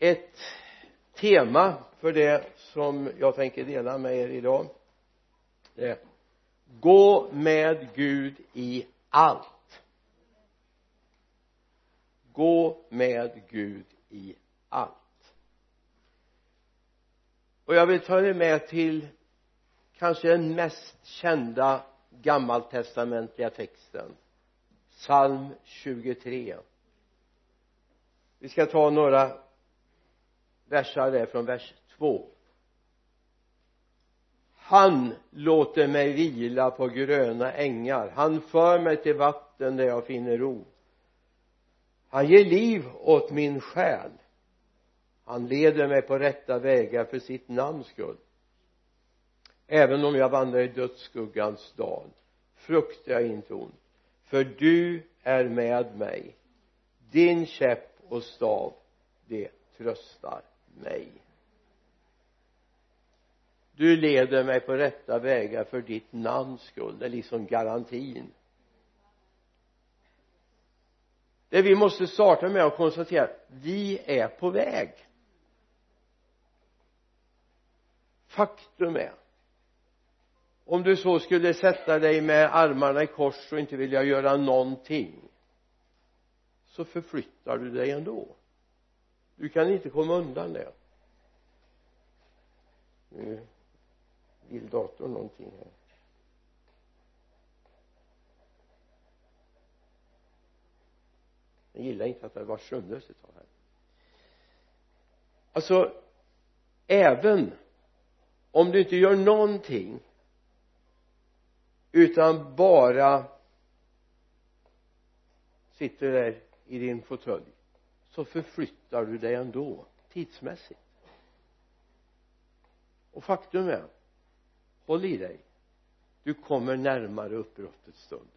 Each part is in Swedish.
ett tema för det som jag tänker dela med er idag. Det är gå med Gud i allt. Gå med Gud i allt. Och jag vill ta er med till kanske den mest kända gammaltestamentliga texten psalm 23 vi ska ta några versar där från vers 2 han låter mig vila på gröna ängar. Han för mig till vatten där jag finner ro. Han ger liv åt min själ. Han leder mig på rätta vägar för sitt namns skull. Även om jag vandrar i dödsskuggans dal fruktar jag inte ont för du är med mig. Din käpp och stav det tröstar mig du leder mig på rätta vägar för ditt namns skull. Det är liksom garantin. Det vi måste starta med att konstatera vi är på väg. Faktum är om du så skulle sätta dig med armarna i kors och inte vilja göra någonting så förflyttar du dig ändå du kan inte komma undan det. Nu vill datorn någonting här. Jag gillar inte att det var sömnlöst ett tag här. Alltså även om du inte gör någonting utan bara sitter där i din fåtölj så förflyttar du dig ändå tidsmässigt. Och faktum är håll i dig du kommer närmare uppbrottets stund.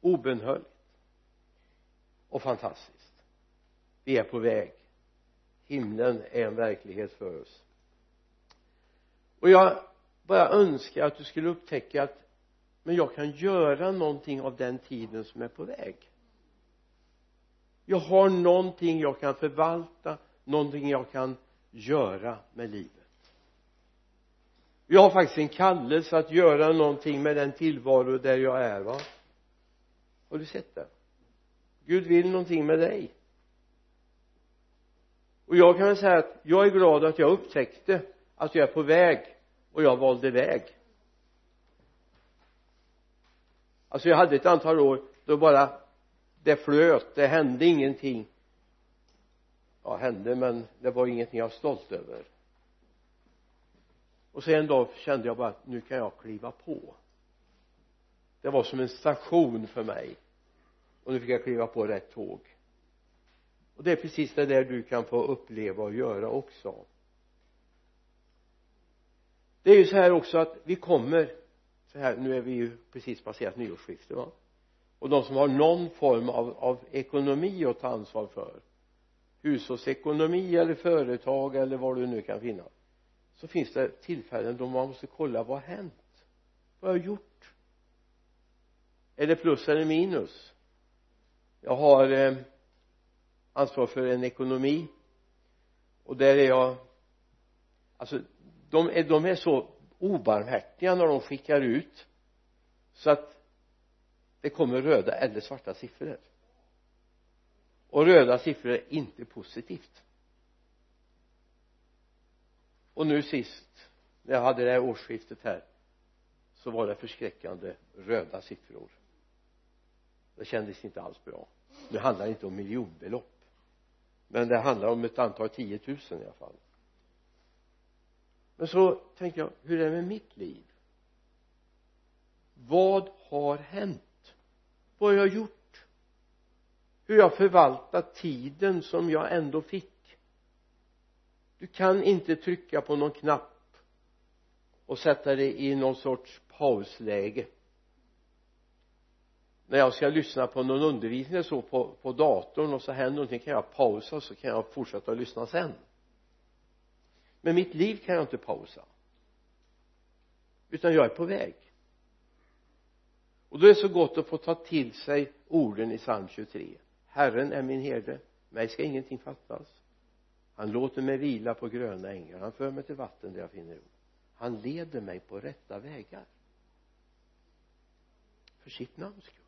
Obönhörligt och fantastiskt. Vi är på väg. Himlen är en verklighet för oss. Och jag bara önskar att du skulle upptäcka att men jag kan göra någonting av den tiden som är på väg jag har någonting jag kan förvalta någonting jag kan göra med livet. Jag har faktiskt en kallelse att göra någonting med den tillvaro där jag är va? Har du sett det? Gud vill någonting med dig. Och jag kan väl säga att jag är glad att jag upptäckte att jag är på väg och jag valde väg. Alltså jag hade ett antal år då bara det flöt, det hände ingenting. Ja hände men det var ingenting jag var stolt över. Och sen en dag kände jag bara att nu kan jag kliva på. Det var som en station för mig. Och nu fick jag kliva på rätt tåg. Och det är precis det där du kan få uppleva och göra också. Det är ju så här också att vi kommer. Så här nu är vi ju precis passerat nyårsskiftet va? Och de som har någon form av, av ekonomi att ta ansvar för hushållsekonomi eller företag eller vad du nu kan finna så finns det tillfällen då man måste kolla vad har hänt? Vad har jag gjort? Är det plus eller minus? Jag har eh, ansvar för en ekonomi. Och där är jag alltså de är, de är så obarmhärtiga när de skickar ut. Så att det kommer röda eller svarta siffror och röda siffror är inte positivt. Och nu sist när jag hade det här årsskiftet här så var det förskräckande röda siffror. Det kändes inte alls bra. Nu handlar det inte om miljonbelopp men det handlar om ett antal tiotusen i alla fall. Men så tänker jag hur är det med mitt liv? Vad har hänt? Vad har jag gjort. Hur jag förvaltat tiden som jag ändå fick. Du kan inte trycka på någon knapp och sätta dig i någon sorts pausläge. När jag ska lyssna på någon undervisning så på, på datorn och så händer någonting kan jag pausa så kan jag fortsätta att lyssna sen. Men mitt liv kan jag inte pausa. Utan jag är på väg och då är det så gott att få ta till sig orden i psalm 23 Herren är min herde mig ska ingenting fattas. Han låter mig vila på gröna ängar han för mig till vatten där jag finner ro. Han leder mig på rätta vägar. För sitt namns skull.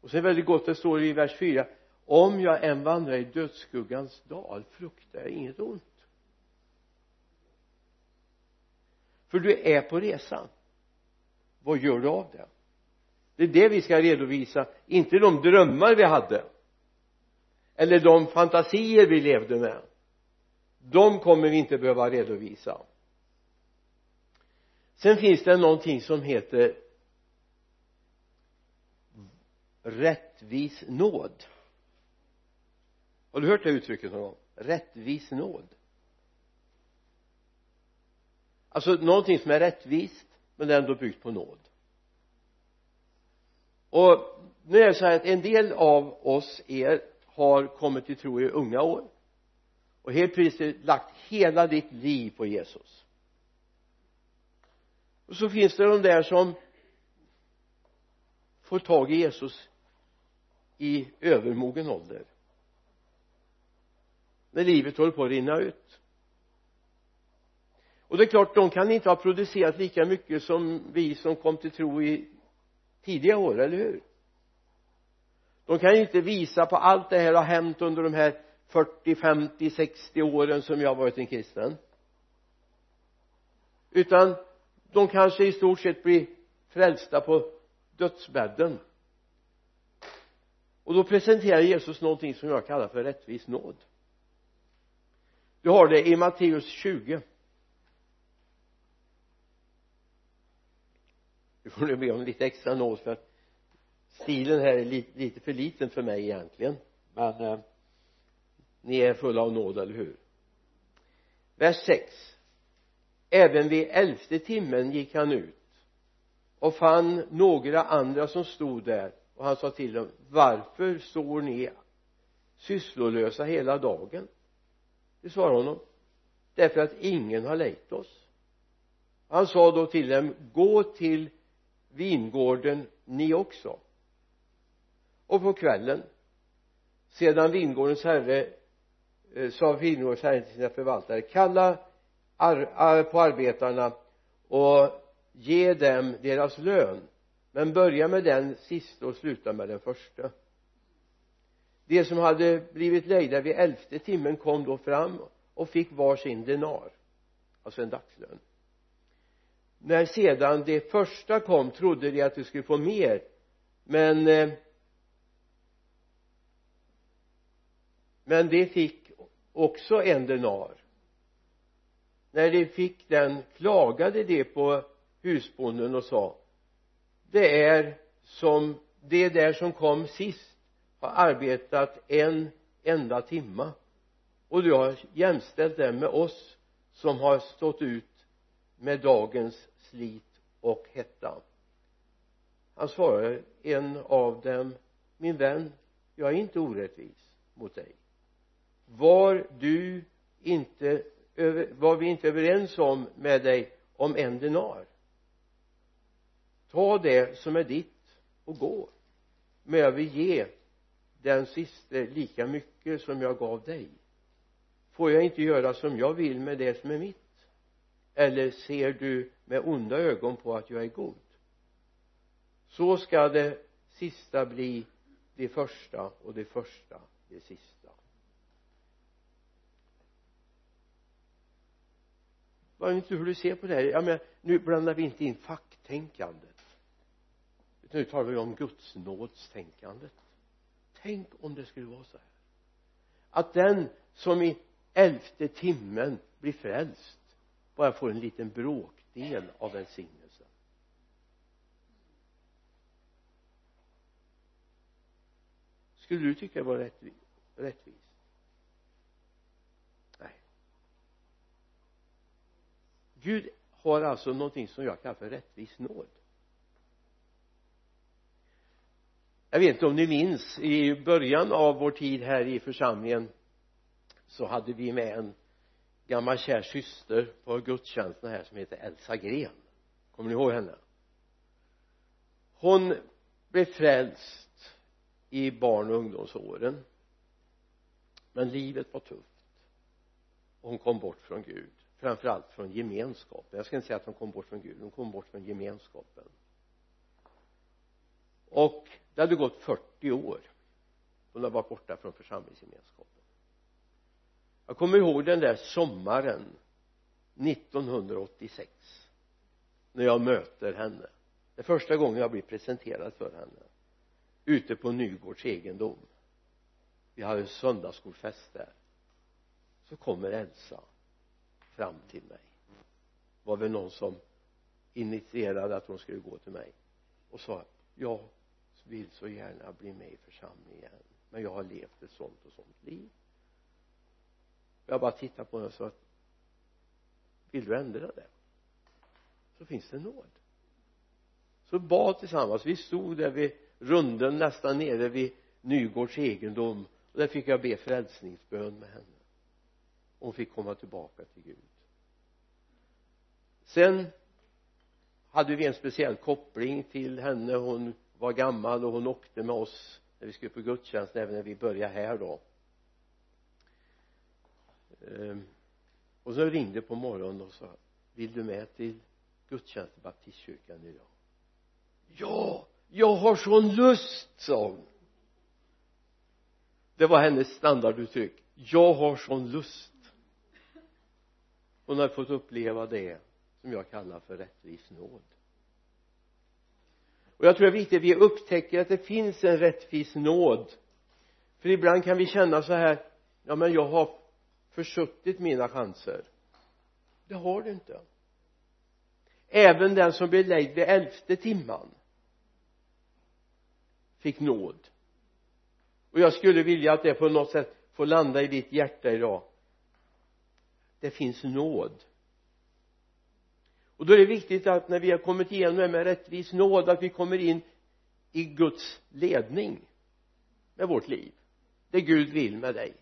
Och sen är det väldigt gott det står i vers 4 om jag än vandrar i dödsskuggans dal fruktar jag inget ont. För du är på resan vad gör du av det? Det är det vi ska redovisa inte de drömmar vi hade eller de fantasier vi levde med. De kommer vi inte behöva redovisa. Sen finns det någonting som heter rättvis nåd. Har du hört det uttrycket någon gång? Rättvis nåd. Alltså någonting som är rättvist men det är ändå byggt på nåd. Och nu är det så här att en del av oss er har kommit till tro i unga år. Och helt plötsligt lagt hela ditt liv på Jesus. Och så finns det de där som får tag i Jesus i övermogen ålder. När livet håller på att rinna ut och det är klart de kan inte ha producerat lika mycket som vi som kom till tro i tidiga år, eller hur? De kan ju inte visa på allt det här har hänt under de här 40, 50, 60 åren som jag har varit en kristen. Utan de kanske i stort sett blir frälsta på dödsbädden. Och då presenterar Jesus någonting som jag kallar för rättvis nåd. Du har det i Matteus 20 du får nu be om lite extra nåd för att stilen här är lite, lite för liten för mig egentligen. Men eh, ni är fulla av nåd, eller hur? Vers 6 även vid elfte timmen gick han ut och fann några andra som stod där. Och han sa till dem varför står ni sysslolösa hela dagen? Det svarade honom därför att ingen har lejt oss. Han sa då till dem gå till vingården ni också. Och på kvällen sedan vingårdens herre eh, sa vingårdens herre till sina förvaltare kalla ar, ar, på arbetarna och ge dem deras lön men börja med den sista och sluta med den första. De som hade blivit lejda vid elfte timmen kom då fram och fick var sin denar alltså en dagslön när sedan det första kom trodde de att de skulle få mer men eh, men de fick också en denar när de fick den klagade de på husbonden och sa det är som det där som kom sist har arbetat en enda timma. Och du har jämställt dem med oss som har stått ut med dagens slit och hetta. Han svarade en av dem min vän jag är inte orättvis mot dig. Var du inte var vi inte överens om med dig om en denar ta det som är ditt och gå. Men jag vill ge den siste lika mycket som jag gav dig. Får jag inte göra som jag vill med det som är mitt? Eller ser du med onda ögon på att jag är god? Så ska det sista bli det första och det första det sista. Vad vet inte hur du ser på det här. Jag menar nu blandar vi inte in facktänkandet. Utan nu talar vi om gudsnådstänkandet. Tänk om det skulle vara så här. Att den som i elfte timmen blir frälst bara får en liten bråkdel av välsignelsen. Skulle du tycka det var rättvist? Nej. Gud har alltså någonting som jag kallar för rättvis nåd. Jag vet inte om ni minns i början av vår tid här i församlingen så hade vi med en gammal kär syster på gudstjänsten här som heter Elsa Gren. Kommer ni ihåg henne? Hon blev frälst i barn och ungdomsåren men livet var tufft. Och hon kom bort från Gud framförallt från gemenskapen. Jag ska inte säga att hon kom bort från Gud hon kom bort från gemenskapen. Och det hade gått 40 år hon hade varit borta från församlingsgemenskapen jag kommer ihåg den där sommaren 1986 när jag möter henne. Det är första gången jag blir presenterad för henne. Ute på Nygårds egendom. Vi hade söndagsskolfest där. Så kommer Elsa fram till mig. Var väl någon som initierade att hon skulle gå till mig? Och sa jag vill så gärna bli med i församlingen igen men jag har levt ett sånt och sånt liv jag bara tittade på henne och sa att vill du ändra det? Så finns det nåd. Så bad tillsammans. Vi stod där vid runden nästan nere vid Nygårds egendom. Och där fick jag be frälsningsbön med henne. Och hon fick komma tillbaka till Gud. Sen hade vi en speciell koppling till henne. Hon var gammal och hon åkte med oss när vi skulle på gudstjänst även när vi började här då ehm, och så ringde på morgonen och sa vill du med till gudstjänst i baptistkyrkan idag? Ja jag har sån lust sa hon. Det var hennes standarduttryck. Jag har sån lust. Hon har fått uppleva det som jag kallar för rättvis nåd och jag tror det är viktigt att vi upptäcker att det finns en rättvis nåd. För ibland kan vi känna så här ja men jag har försuttit mina chanser. Det har du inte. Även den som blev lejd vid elfte timman fick nåd. Och jag skulle vilja att det på något sätt får landa i ditt hjärta idag. Det finns nåd. Och då är det viktigt att när vi har kommit igenom det med rättvis nåd att vi kommer in i Guds ledning med vårt liv. Det Gud vill med dig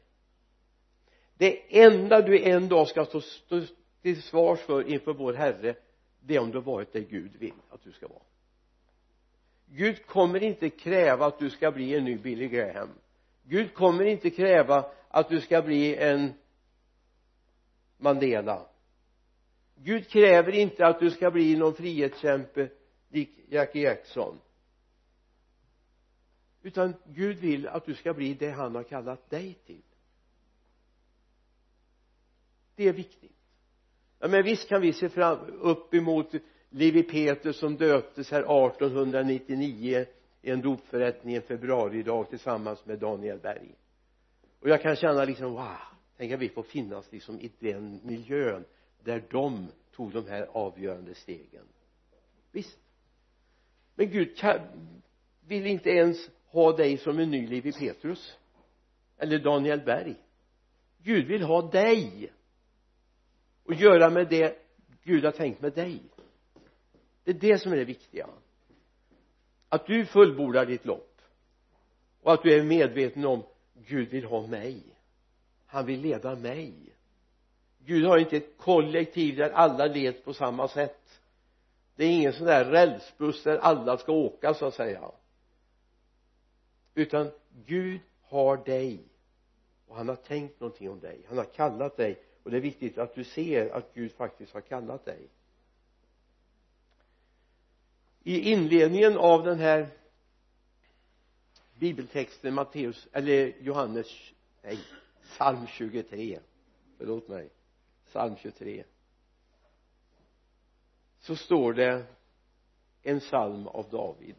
det enda du en dag ska stå, stå till svars för inför vår Herre det är om du har varit det Gud vill att du ska vara. Gud kommer inte kräva att du ska bli en ny Billy Graham. Gud kommer inte kräva att du ska bli en Mandela. Gud kräver inte att du ska bli någon frihetskämpe lik Jackie Jackson. Utan Gud vill att du ska bli det han har kallat dig till det är viktigt. Ja men visst kan vi se fram upp emot Lewi Petrus som döptes här 1899 i en dopförrättning en februaridag tillsammans med Daniel Berg. Och jag kan känna liksom wow tänk att vi får finnas liksom i den miljön där de tog de här avgörande stegen. Visst. Men Gud kan, vill inte ens ha dig som en ny Lewi Petrus eller Daniel Berg. Gud vill ha dig och göra med det Gud har tänkt med dig. Det är det som är det viktiga. Att du fullbordar ditt lopp. Och att du är medveten om Gud vill ha mig. Han vill leda mig. Gud har inte ett kollektiv där alla leds på samma sätt. Det är ingen sån där rälsbuss där alla ska åka så att säga. Utan Gud har dig. Och han har tänkt någonting om dig. Han har kallat dig och det är viktigt att du ser att Gud faktiskt har kallat dig. I inledningen av den här bibeltexten Matteus eller Johannes nej psalm 23 förlåt mig. Psalm 23 så står det en psalm av David.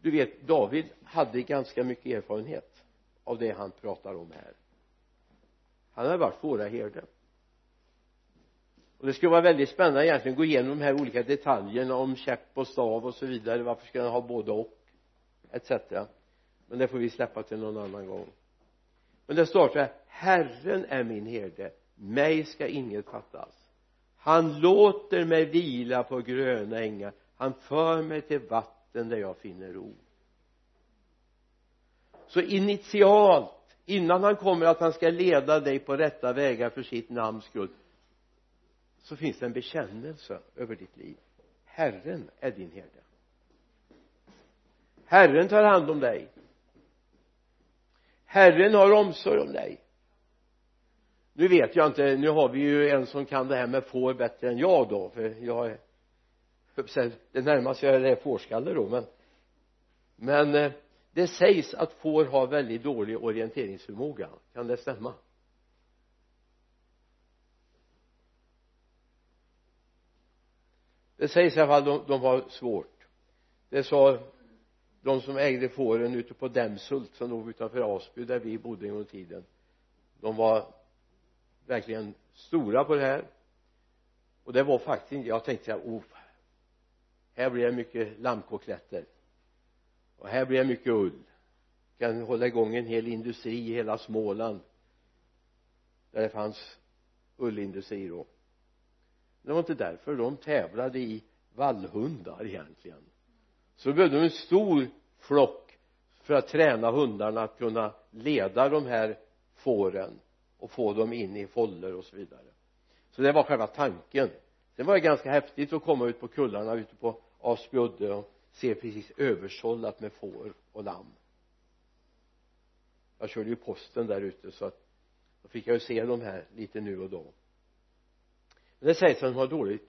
Du vet David hade ganska mycket erfarenhet av det han pratar om här. Han hade varit våra herde. Och det skulle vara väldigt spännande egentligen att gå igenom de här olika detaljerna om käpp och stav och så vidare. Varför ska han ha både och? Etc men det får vi släppa till någon annan gång. Men det står så här Herren är min herde. Mig ska inget fattas. Han låter mig vila på gröna ängar. Han för mig till vatten där jag finner ro så initialt innan han kommer att han ska leda dig på rätta vägar för sitt namns skull så finns det en bekännelse över ditt liv. Herren är din herde. Herren tar hand om dig. Herren har omsorg om dig. Nu vet jag inte nu har vi ju en som kan det här med får bättre än jag då för jag är det närmaste jag är fårskalle då men men eh, det sägs att får har väldigt dålig orienteringsförmåga. Kan det stämma? Det sägs i alla fall de, de har svårt. Det sa de som ägde fåren ute på Dämshult som låg utanför Asby där vi bodde en gång i tiden. De var verkligen stora på det här. Och det var faktiskt inte jag tänkte så här oh här blir det mycket lammkotletter och här blir det mycket ull kan hålla igång en hel industri i hela Småland där det fanns ullindustri då. Det var inte därför de tävlade i vallhundar egentligen. Så behövde de en stor flock för att träna hundarna att kunna leda de här fåren och få dem in i fållor och så vidare. Så det var själva tanken. Sen var det ganska häftigt att komma ut på kullarna ute på Asbyudde och ser precis översållat med får och lamm. Jag körde ju posten där ute så att då fick jag ju se de här lite nu och då. Men det sägs att de har dålig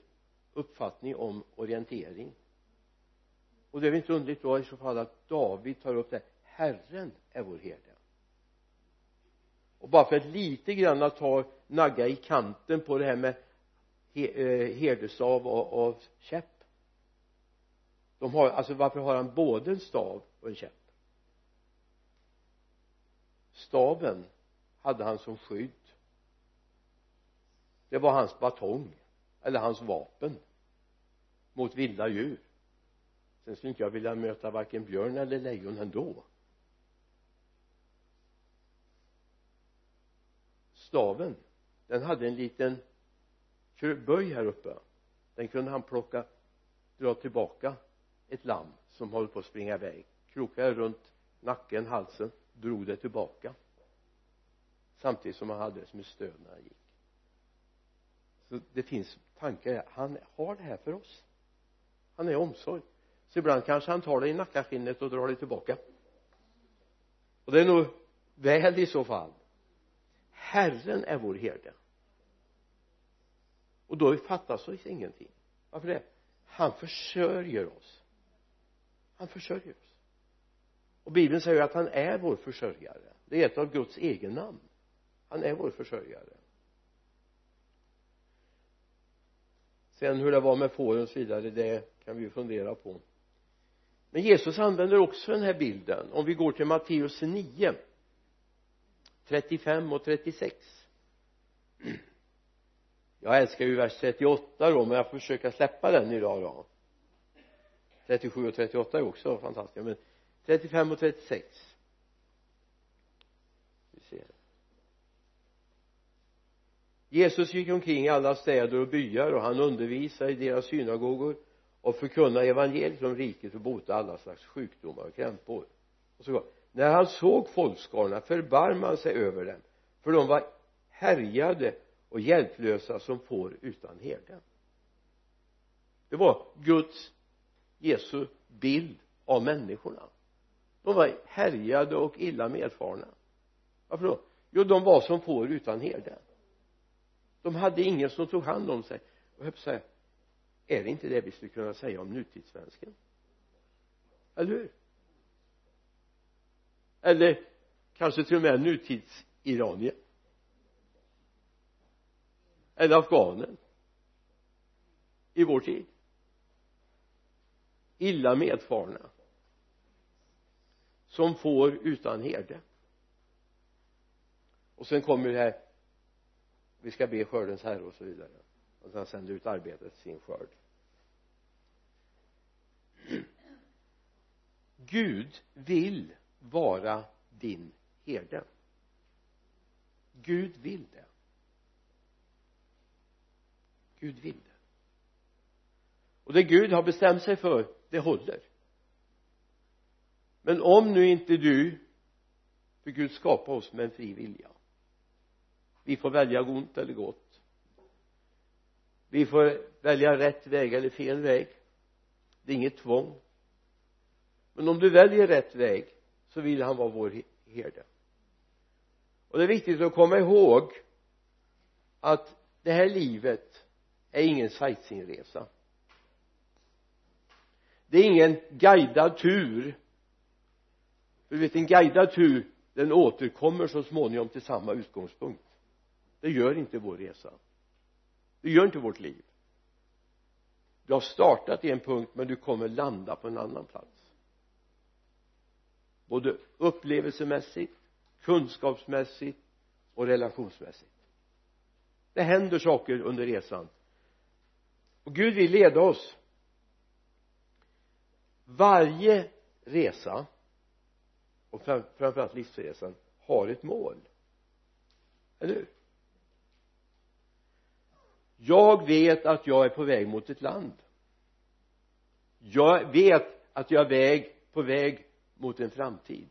uppfattning om orientering. Och det är väl inte underligt då i så fall att David tar upp det Herren är vår herde. Och bara för att lite grann ta nagga i kanten på det här med eh, herdestav och, och käpp de har alltså varför har han både en stav och en käpp? Staven hade han som skydd. Det var hans batong eller hans vapen mot vilda djur. Sen skulle inte jag vilja möta varken björn eller lejon ändå. Staven den hade en liten böj här uppe. Den kunde han plocka dra tillbaka ett lamm som håller på att springa iväg. Krokade runt nacken, halsen drog det tillbaka. Samtidigt som han hade det som ett stöd när han gick. Så det finns tankar han har det här för oss. Han är omsorg. Så ibland kanske han tar det i nackaskinnet och drar det tillbaka. Och det är nog väl i så fall. Herren är vår herde. Och då fattas oss ingenting. Varför det? Han försörjer oss han försörjer oss. Och bibeln säger att han är vår försörjare. Det är ett av Guds egen namn. Han är vår försörjare. Sen hur det var med fåren och så vidare det kan vi ju fundera på. Men Jesus använder också den här bilden. Om vi går till Matteus 9 35 och 36 jag älskar ju vers 38 då men jag får försöka släppa den idag då. 37 och 38 är också fantastiska men 35 och 36 vi ser. Jesus gick omkring i alla städer och byar och han undervisade i deras synagogor och förkunnade evangeliet om riket och bota alla slags sjukdomar och krämpor. Och så när han såg folkskarorna förbarmade han sig över dem för de var härjade och hjälplösa som får utan herde det var Guds Jesu bild av människorna. De var härjade och illa medfarna. Varför då? Jo de var som får utan herde. De hade ingen som tog hand om sig. Och jag säga är det inte det vi skulle kunna säga om nutidssvensken? Eller hur? Eller kanske till och med nutidsiranier? Eller afghanen? I vår tid? Illa medfarna som får utan herde. Och sen kommer det här vi ska be skördens herre och så vidare. Och han sänder ut arbetet sin skörd. Gud vill vara din herde. Gud vill det. Gud vill det. Och det Gud har bestämt sig för det håller. Men om nu inte du för Gud skapar oss med en fri vilja. Vi får välja ont eller gott. Vi får välja rätt väg eller fel väg. Det är inget tvång. Men om du väljer rätt väg så vill han vara vår herde. Och det är viktigt att komma ihåg att det här livet är ingen sightseeingresa det är ingen guidad tur. Du vet en guidad tur den återkommer så småningom till samma utgångspunkt. Det gör inte vår resa. Det gör inte vårt liv. Du har startat i en punkt men du kommer landa på en annan plats. Både upplevelsemässigt kunskapsmässigt och relationsmässigt. Det händer saker under resan. Och Gud vill leda oss varje resa och framförallt livsresan har ett mål. Eller hur? Jag vet att jag är på väg mot ett land. Jag vet att jag är väg, på väg mot en framtid.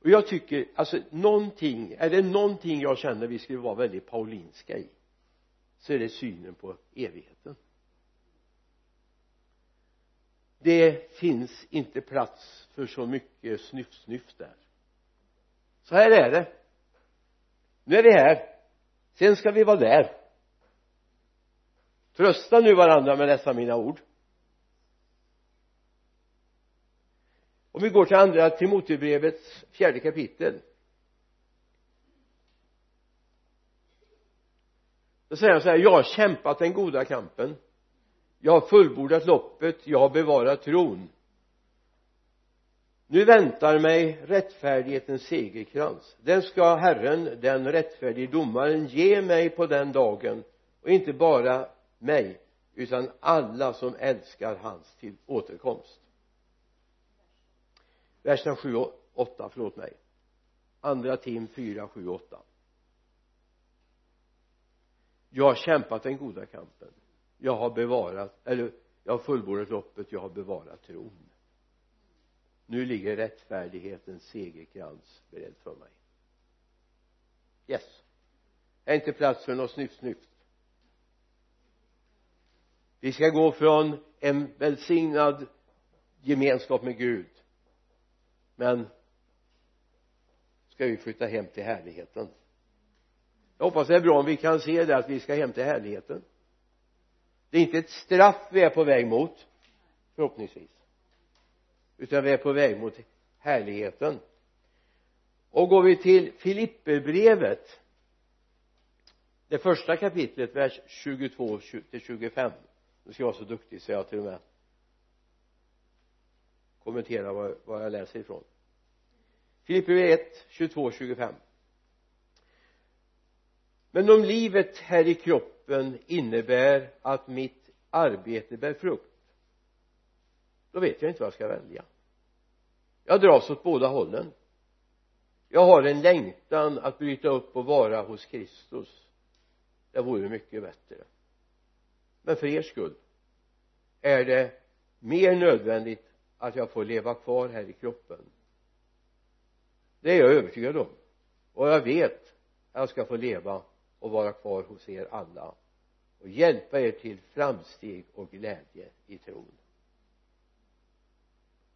Och jag tycker alltså någonting är det någonting jag känner vi skulle vara väldigt paulinska i så är det synen på evigheten det finns inte plats för så mycket snyft-snyft där. Så här är det. Nu är vi här. Sen ska vi vara där. Trösta nu varandra med dessa mina ord. Om vi går till andra Timotebrevets fjärde kapitel. Då säger han så här jag har kämpat den goda kampen jag har fullbordat loppet jag har bevarat tron. Nu väntar mig rättfärdighetens segerkrans. Den ska Herren den rättfärdige domaren ge mig på den dagen. Och inte bara mig utan alla som älskar hans till återkomst. Verserna 7 och 8 förlåt mig. Andra tim 4, 7 och 8 jag har kämpat den goda kampen jag har bevarat eller jag har fullbordat loppet jag har bevarat tron. Nu ligger rättfärdighetens segerkrans beredd för mig. Yes. Är inte plats för något snyft snyft? Vi ska gå från en välsignad gemenskap med Gud men ska vi flytta hem till härligheten? Jag hoppas det är bra om vi kan se det att vi ska hem till härligheten det är inte ett straff vi är på väg mot förhoppningsvis utan vi är på väg mot härligheten. Och går vi till Filipperbrevet det första kapitlet vers 22 till 25 nu ska jag vara så duktig så jag till och med kommenterar vad, vad jag läser ifrån. Filipperbrevet 1 22 25 men om livet här i kroppen innebär att mitt arbete bär frukt då vet jag inte vad jag ska välja. Jag dras åt båda hållen. Jag har en längtan att bryta upp och vara hos Kristus. Det vore mycket bättre. Men för er skull är det mer nödvändigt att jag får leva kvar här i kroppen. Det är jag övertygad om. Och jag vet att jag ska få leva och vara kvar hos er alla och hjälpa er till framsteg och glädje i tron.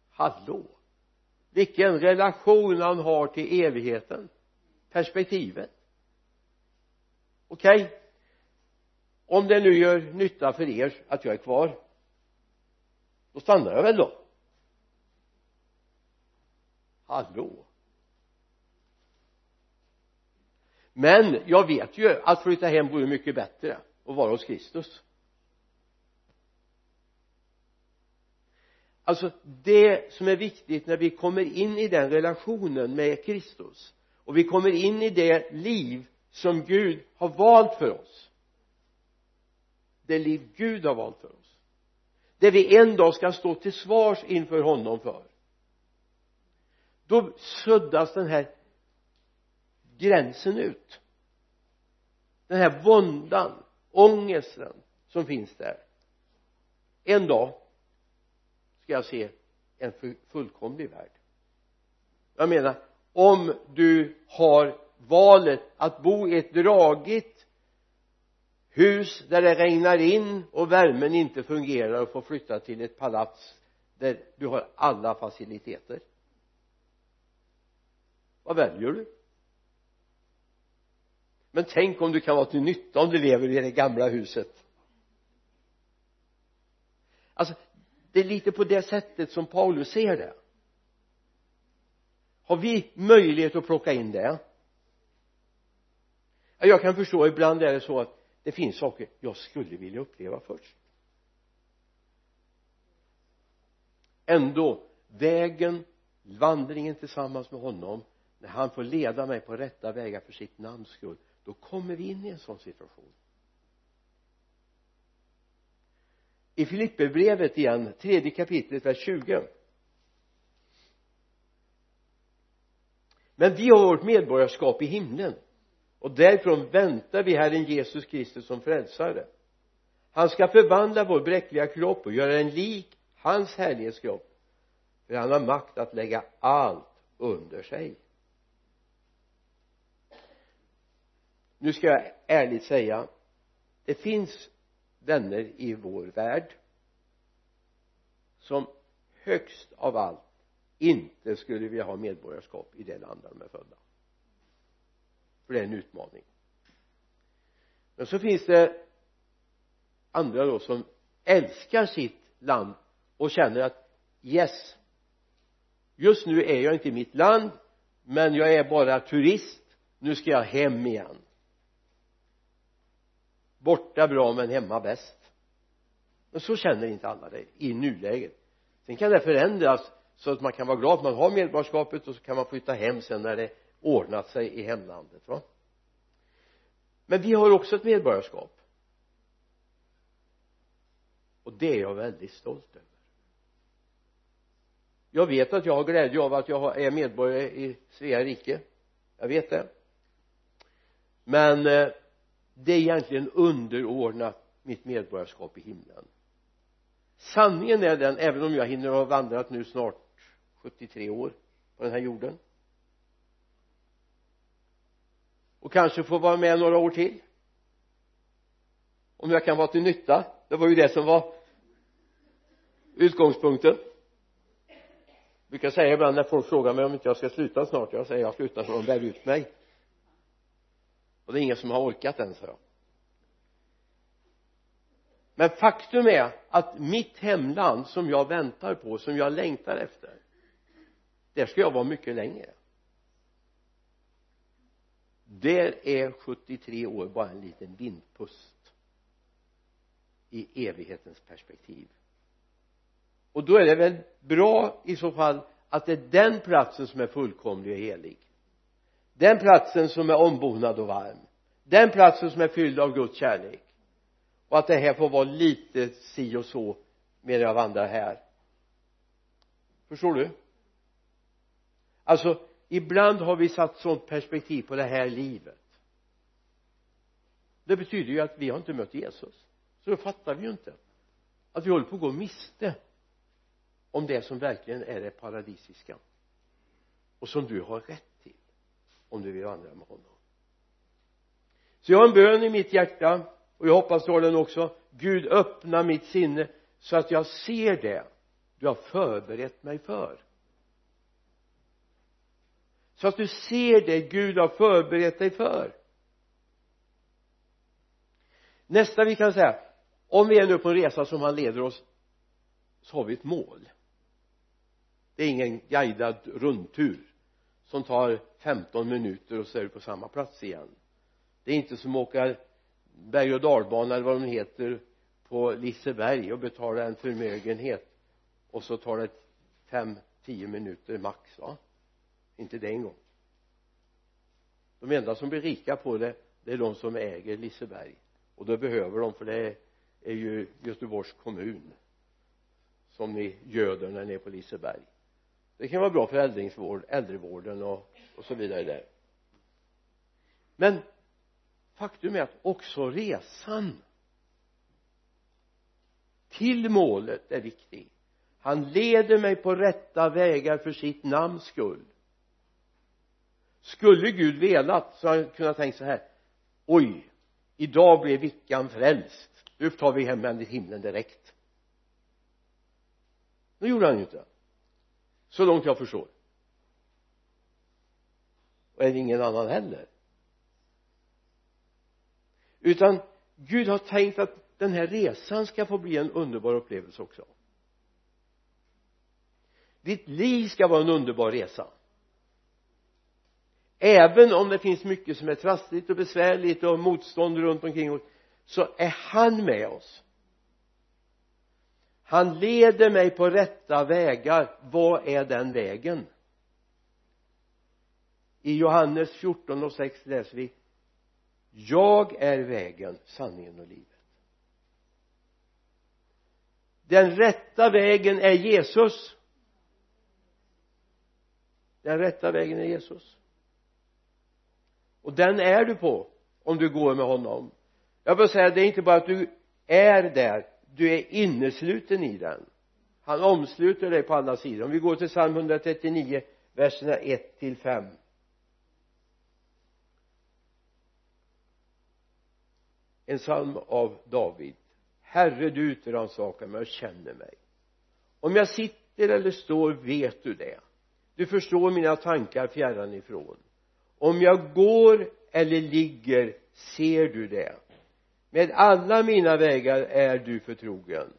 Hallå! Vilken relation han har till evigheten perspektivet. Okej? Okay. om det nu gör nytta för er att jag är kvar då stannar jag väl då. Hallå! Men jag vet ju att flytta hem vore mycket bättre och vara hos Kristus. Alltså det som är viktigt när vi kommer in i den relationen med Kristus och vi kommer in i det liv som Gud har valt för oss det liv Gud har valt för oss det vi en dag ska stå till svars inför honom för då suddas den här gränsen ut. Den här våndan ångesten som finns där. En dag ska jag se en fullkomlig värld. Jag menar om du har valet att bo i ett dragigt hus där det regnar in och värmen inte fungerar och få flytta till ett palats där du har alla faciliteter. Vad väljer du? Men tänk om du kan vara till nytta om du lever i det gamla huset. Alltså det är lite på det sättet som Paulus ser det. Har vi möjlighet att plocka in det? Jag kan förstå ibland är det så att det finns saker jag skulle vilja uppleva först. Ändå vägen vandringen tillsammans med honom när han får leda mig på rätta vägar för sitt namns skull då kommer vi in i en sån situation. I Filipperbrevet igen tredje kapitlet vers 20 men vi har vårt medborgarskap i himlen och därifrån väntar vi Herren Jesus Kristus som frälsare. Han ska förvandla vår bräckliga kropp och göra den lik hans härlighetskropp för han har makt att lägga allt under sig. Nu ska jag ärligt säga det finns vänner i vår värld som högst av allt inte skulle vilja ha medborgarskap i det land där de är födda. För det är en utmaning. Men så finns det andra då som älskar sitt land och känner att yes just nu är jag inte i mitt land men jag är bara turist nu ska jag hem igen borta bra men hemma bäst. Men så känner inte alla det i nuläget. Sen kan det förändras så att man kan vara glad att man har medborgarskapet och så kan man flytta hem sen när det ordnat sig i hemlandet va? Men vi har också ett medborgarskap. Och det är jag väldigt stolt över. Jag vet att jag har glädje av att jag är medborgare i Svea rike. Jag vet det. Men eh, det är egentligen underordnat mitt medborgarskap i himlen. Sanningen är den även om jag hinner ha vandrat nu snart 73 år på den här jorden och kanske få vara med några år till om jag kan vara till nytta. Det var ju det som var utgångspunkten. Jag brukar säga ibland när folk frågar mig om inte jag ska sluta snart. Jag säger jag slutar så de bär ut mig och det är ingen som har orkat än så jag. Men faktum är att mitt hemland som jag väntar på som jag längtar efter där ska jag vara mycket längre där är 73 år bara en liten vindpust i evighetens perspektiv. Och då är det väl bra i så fall att det är den platsen som är fullkomlig och helig den platsen som är ombonad och varm. Den platsen som är fylld av Guds kärlek. Och att det här får vara lite si och så medan jag vandrar här. Förstår du? Alltså ibland har vi satt sånt perspektiv på det här livet. Det betyder ju att vi har inte mött Jesus. Så då fattar vi ju inte att vi håller på att gå miste om det som verkligen är det paradisiska. Och som du har rätt om du vill vandra med honom. Så jag har en bön i mitt hjärta och jag hoppas du har den också Gud öppna mitt sinne så att jag ser det du har förberett mig för. Så att du ser det Gud har förberett dig för. Nästa vi kan säga om vi är nu på en resa som han leder oss så har vi ett mål. Det är ingen guidad rundtur som tar 15 minuter och så är du på samma plats igen. Det är inte som att åka berg och dalbana eller vad de heter på Liseberg och betala en förmögenhet och så tar det fem, tio minuter max va? Inte det en gång. De enda som blir rika på det det är de som äger Liseberg. Och då behöver de för det är ju Göteborgs kommun som ni göder när ni är på Liseberg det kan vara bra för äldringsvård, äldrevården och, och så vidare där. Men faktum är att också resan till målet är viktig. Han leder mig på rätta vägar för sitt namns skull. Skulle Gud velat så hade han kunnat tänka så här oj idag blev Vickan frälst. Nu tar vi hem henne till himlen direkt. Det gjorde han ju inte så långt jag förstår. Och är det ingen annan heller. Utan Gud har tänkt att den här resan ska få bli en underbar upplevelse också. Ditt liv ska vara en underbar resa. Även om det finns mycket som är trassligt och besvärligt och motstånd runt omkring oss så är han med oss han leder mig på rätta vägar. Vad är den vägen? I Johannes 14 och 6 läser vi jag är vägen, sanningen och livet. Den rätta vägen är Jesus. Den rätta vägen är Jesus. Och den är du på om du går med honom. Jag vill säga det är inte bara att du är där du är innesluten i den. Han omsluter dig på alla sidor om vi går till psalm 139 verserna 1 till 5 en psalm av David. Herre du utrannsakar mig och känner mig. Om jag sitter eller står vet du det. Du förstår mina tankar fjärran ifrån. Om jag går eller ligger ser du det med alla mina vägar är du förtrogen.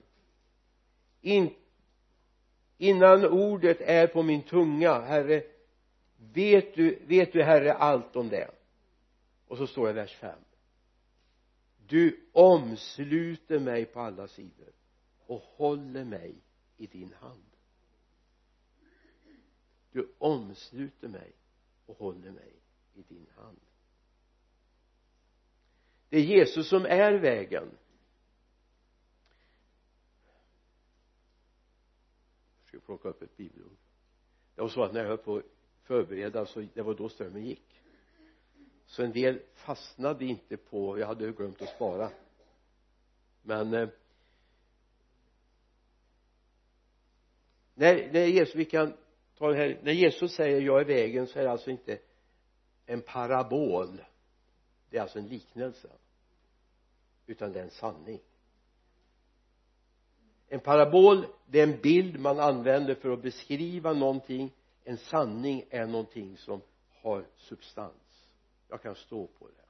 In, innan ordet är på min tunga herre vet du, vet du herre allt om det? Och så står det i vers 5 du omsluter mig på alla sidor och håller mig i din hand. Du omsluter mig och håller mig i din hand det är Jesus som är vägen. Jag ska plocka upp ett bibelord. Det var så att när jag höll på att förbereda så det var då strömmen gick. Så en del fastnade inte på jag hade glömt att spara. Men eh, när, när Jesus vi kan ta det här när Jesus säger jag är vägen så är det alltså inte en parabol det är alltså en liknelse. Utan det är en sanning. En parabol det är en bild man använder för att beskriva någonting. En sanning är någonting som har substans. Jag kan stå på det.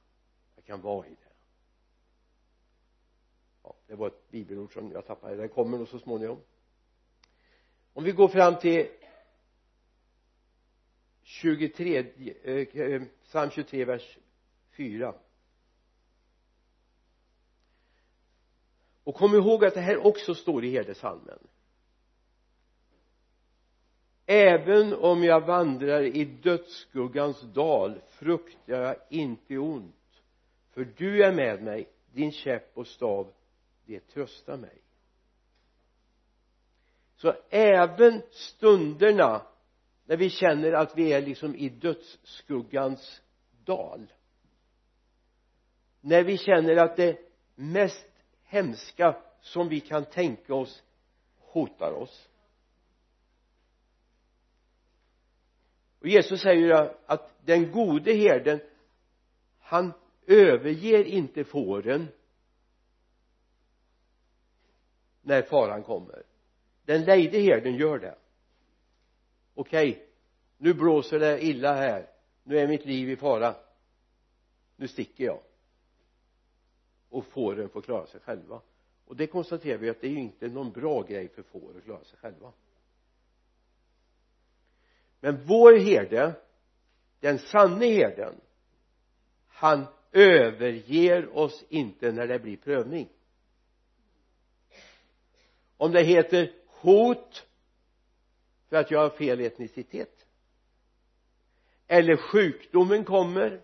Jag kan vara i det. Ja, det var ett bibelord som jag tappade. Det kommer nog så småningom. Om vi går fram till 23 eh, eh, psalm 23 vers 4 och kom ihåg att det här också står i herdesalmen även om jag vandrar i dödsskuggans dal fruktar jag inte ont för du är med mig din käpp och stav det tröstar mig. Så även stunderna när vi känner att vi är liksom i dödsskuggans dal när vi känner att det mest hemska som vi kan tänka oss hotar oss. Och Jesus säger ju att den gode herden han överger inte fåren när faran kommer. Den lejde herden gör det. Okej okay, nu blåser det illa här. Nu är mitt liv i fara. Nu sticker jag och fåren får klara sig själva. Och det konstaterar vi att det är ju inte någon bra grej för får att klara sig själva. Men vår herde den sanne herden han överger oss inte när det blir prövning. Om det heter hot för att jag har fel etnicitet eller sjukdomen kommer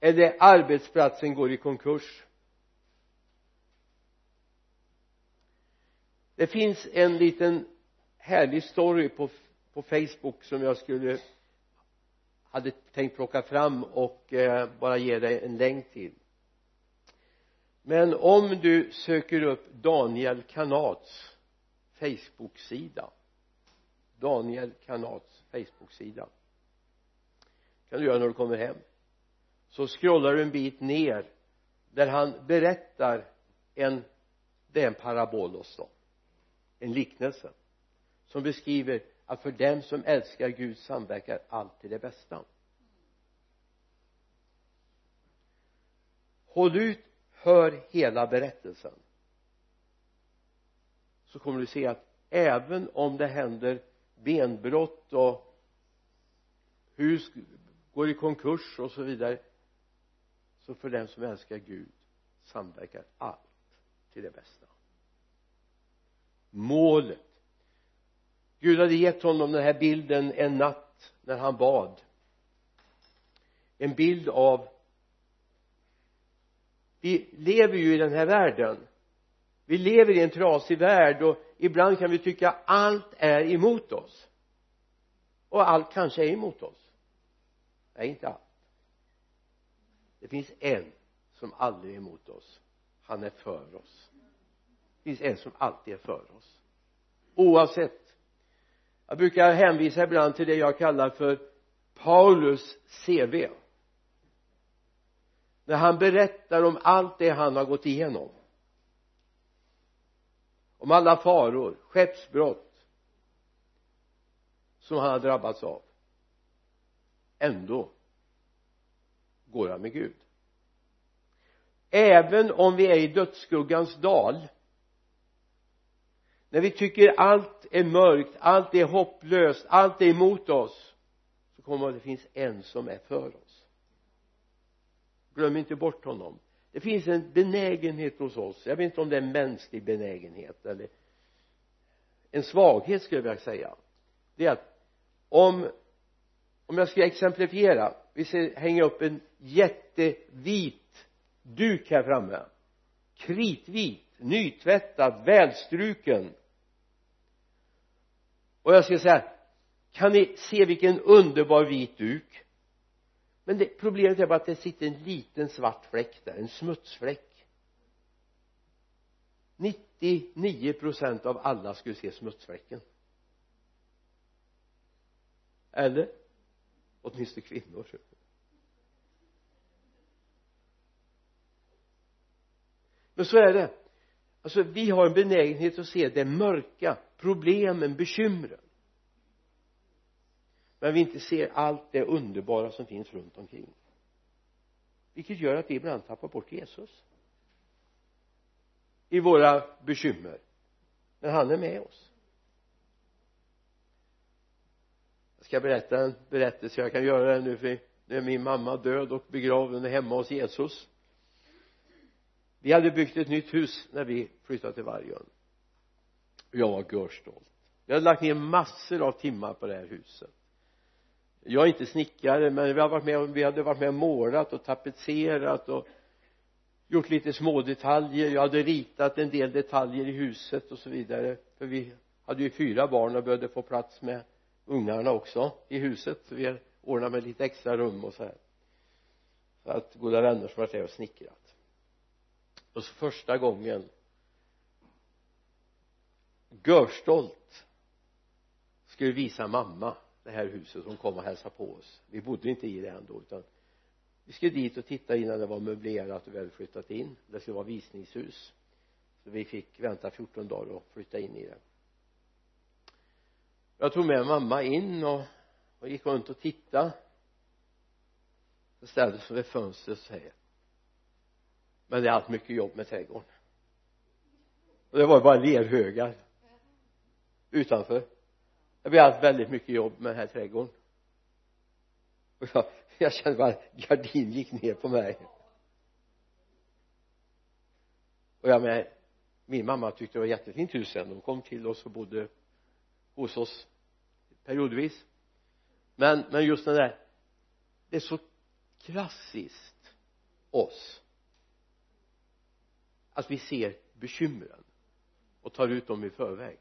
eller arbetsplatsen går i konkurs det finns en liten härlig story på, på Facebook som jag skulle hade tänkt plocka fram och eh, bara ge dig en länk till. Men om du söker upp Daniel Kanats Facebook-sida Daniel Kanats Facebook-sida kan du göra när du kommer hem så scrollar du en bit ner där han berättar en det är en parabolos då en liknelse som beskriver att för dem som älskar Gud samverkar alltid det bästa. Håll ut hör hela berättelsen. Så kommer du se att även om det händer benbrott och hus går i konkurs och så vidare så för den som älskar Gud samverkar allt till det bästa målet. Gud hade gett honom den här bilden en natt när han bad. En bild av vi lever ju i den här världen. Vi lever i en trasig värld och ibland kan vi tycka allt är emot oss. Och allt kanske är emot oss. Nej inte allt. Det finns en som aldrig är emot oss. Han är för oss finns en som alltid är för oss. Oavsett. Jag brukar hänvisa ibland till det jag kallar för Paulus CV när han berättar om allt det han har gått igenom. Om alla faror, skeppsbrott som han har drabbats av. Ändå går han med Gud. Även om vi är i dödsskuggans dal när vi tycker allt är mörkt, allt är hopplöst, allt är emot oss så kommer det finns en som är för oss. Glöm inte bort honom. Det finns en benägenhet hos oss. Jag vet inte om det är en mänsklig benägenhet eller en svaghet skulle jag vilja säga. Det är att om om jag ska exemplifiera vi ser, hänga upp en jättevit duk här framme. Kritvit nytvättad välstruken. Och jag ska säga kan ni se vilken underbar vit duk? Men det, problemet är bara att det sitter en liten svart fläck där, en smutsfläck. 99 procent av alla skulle se smutsfläcken. Eller? Åtminstone kvinnor men så är det alltså vi har en benägenhet att se det mörka problemen, bekymren. Men vi inte ser allt det underbara som finns runt omkring. Vilket gör att vi ibland tappar bort Jesus. I våra bekymmer. Men han är med oss. Jag ska berätta en berättelse. Jag kan göra det nu för nu är min mamma död och begraven hemma hos Jesus vi hade byggt ett nytt hus när vi flyttade till Vargön. Jag var görstolt. Jag hade lagt ner massor av timmar på det här huset. Jag är inte snickare men vi har varit med vi hade varit med och målat och tapetserat och gjort lite små detaljer. Jag hade ritat en del detaljer i huset och så vidare. För vi hade ju fyra barn och behövde få plats med ungarna också i huset. Så vi ordnade med lite extra rum och så här. Så att goda vänner som varit där och snickrat och så första gången. Görstolt skulle visa mamma det här huset som kom och hälsade på oss. Vi bodde inte i det ändå utan vi skulle dit och titta innan det var möblerat och vi hade flyttat in. Det skulle vara visningshus. Så vi fick vänta 14 dagar och flytta in i det. Jag tog med mamma in och, och gick runt och tittade. Så ställde sig vid fönstret och säger men det är allt mycket jobb med trädgården. Och det var bara lerhögar utanför. Det blir allt väldigt mycket jobb med den här trädgården. Och jag, jag kände bara gardin gick ner på mig. Och jag menar min mamma tyckte det var jättefint hus sen. De kom till oss och bodde hos oss periodvis. Men, men just det där det är så klassiskt oss att vi ser bekymren och tar ut dem i förväg.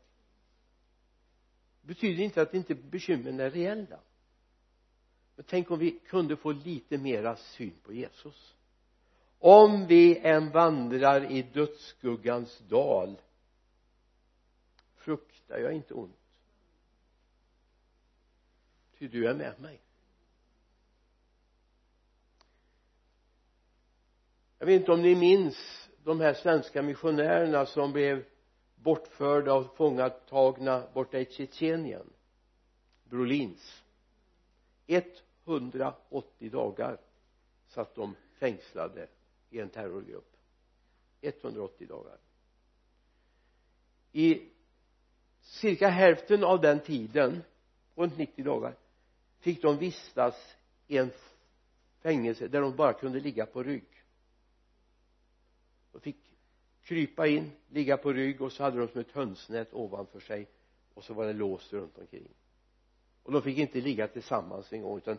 Betyder inte att inte bekymren är reella. Men tänk om vi kunde få lite mera syn på Jesus. Om vi än vandrar i dödsskuggans dal fruktar jag inte ont. Ty du är med mig. Jag vet inte om ni minns de här svenska missionärerna som blev bortförda och fångatagna borta i Tjetjenien Brolins. 180 dagar satt de fängslade i en terrorgrupp. 180 dagar. I cirka hälften av den tiden runt 90 dagar fick de vistas i en fängelse där de bara kunde ligga på rygg de fick krypa in, ligga på rygg och så hade de som ett hönsnät ovanför sig och så var det låst runt omkring. Och de fick inte ligga tillsammans en gång utan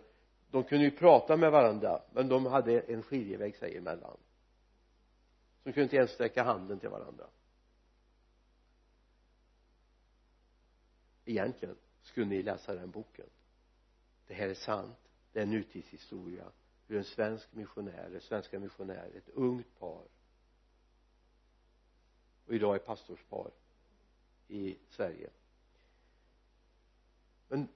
de kunde ju prata med varandra men de hade en skiljevägg sig emellan de kunde inte ens sträcka handen till varandra. Egentligen skulle ni läsa den boken. Det här är sant. Det är nutidshistoria. Hur en svensk missionär, svenska missionärer, ett ungt par och idag är pastorspar i Sverige. Men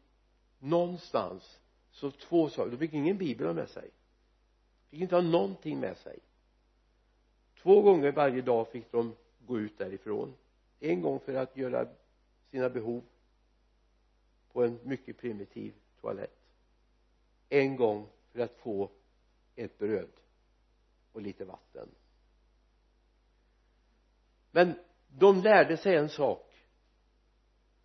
någonstans så två saker, de fick ingen bibel med sig. Fick inte ha någonting med sig. Två gånger varje dag fick de gå ut därifrån. En gång för att göra sina behov på en mycket primitiv toalett. En gång för att få ett bröd och lite vatten men de lärde sig en sak.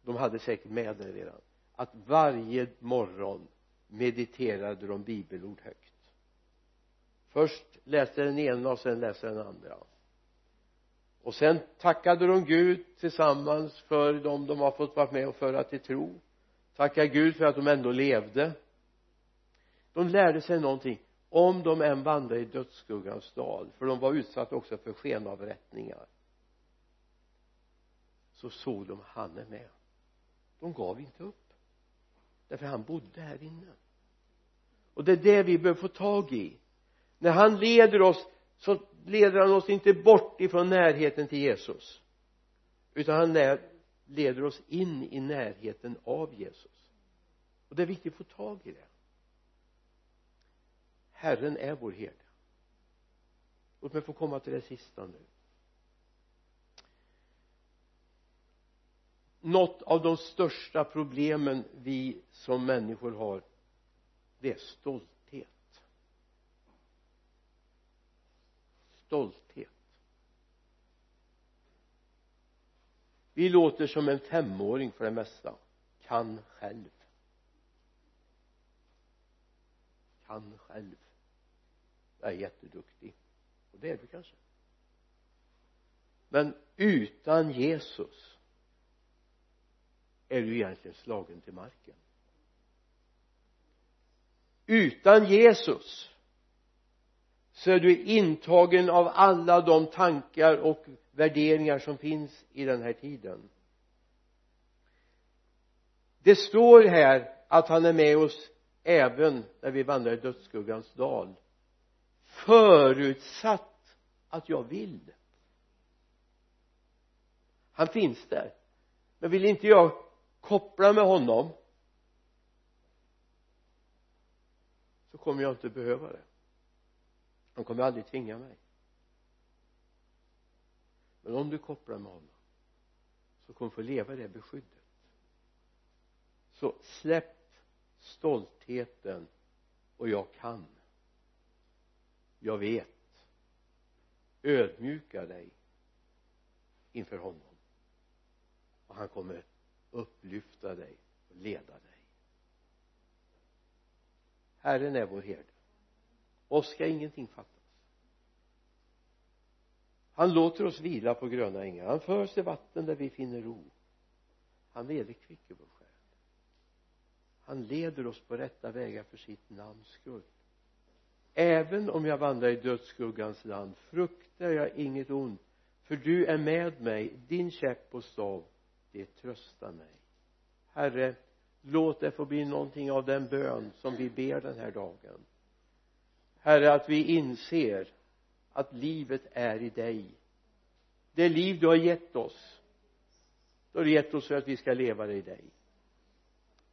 De hade säkert med det redan. Att varje morgon mediterade de bibelord högt. Först läste den ena och sen läste den andra. Och sen tackade de Gud tillsammans för dem de har fått vara med och föra till tro. Tacka Gud för att de ändå levde. De lärde sig någonting om de än vandrade i dödsskuggans dal för de var utsatta också för skenavrättningar så såg de han är med. De gav inte upp. Därför han bodde här inne. Och det är det vi behöver få tag i. När han leder oss så leder han oss inte bort ifrån närheten till Jesus. Utan han leder oss in i närheten av Jesus. Och det är viktigt att få tag i det. Herren är vår herde. Låt mig få komma till det sista nu. Något av de största problemen vi som människor har det är stolthet. Stolthet. Vi låter som en femåring för det mesta. Kan själv. Kan själv. Jag är jätteduktig. Och det är du kanske. Men utan Jesus är du egentligen slagen till marken. Utan Jesus så är du intagen av alla de tankar och värderingar som finns i den här tiden. Det står här att han är med oss även när vi vandrar i dödsskuggans dal. Förutsatt att jag vill. Han finns där. Men vill inte jag koppla med honom så kommer jag inte behöva det. Han kommer aldrig tvinga mig. Men om du kopplar med honom så kommer du få leva det beskyddet. Så släpp stoltheten och jag kan. Jag vet. Ödmjuka dig inför honom och han kommer upplyfta dig och leda dig. Herren är vår herde. Oss ska ingenting fattas. Han låter oss vila på gröna ängar. Han för oss till vatten där vi finner ro. Han vederkvicker vår själ. Han leder oss på rätta vägar för sitt namns skull. Även om jag vandrar i dödsskuggans land fruktar jag inget ont för du är med mig din käpp och stav det tröstar mig. Herre låt det få bli någonting av den bön som vi ber den här dagen. Herre att vi inser att livet är i dig. Det liv du har gett oss du har gett oss för att vi ska leva det i dig.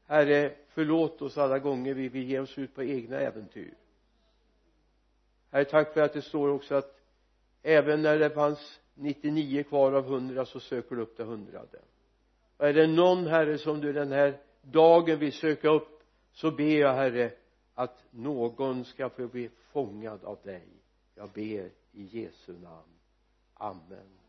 Herre förlåt oss alla gånger vi vill ge oss ut på egna äventyr. Herre tack för att det står också att även när det fanns 99 kvar av 100 så söker du upp det hundrade och är det någon herre som du den här dagen vill söka upp så ber jag herre att någon ska få bli fångad av dig. Jag ber i Jesu namn. Amen.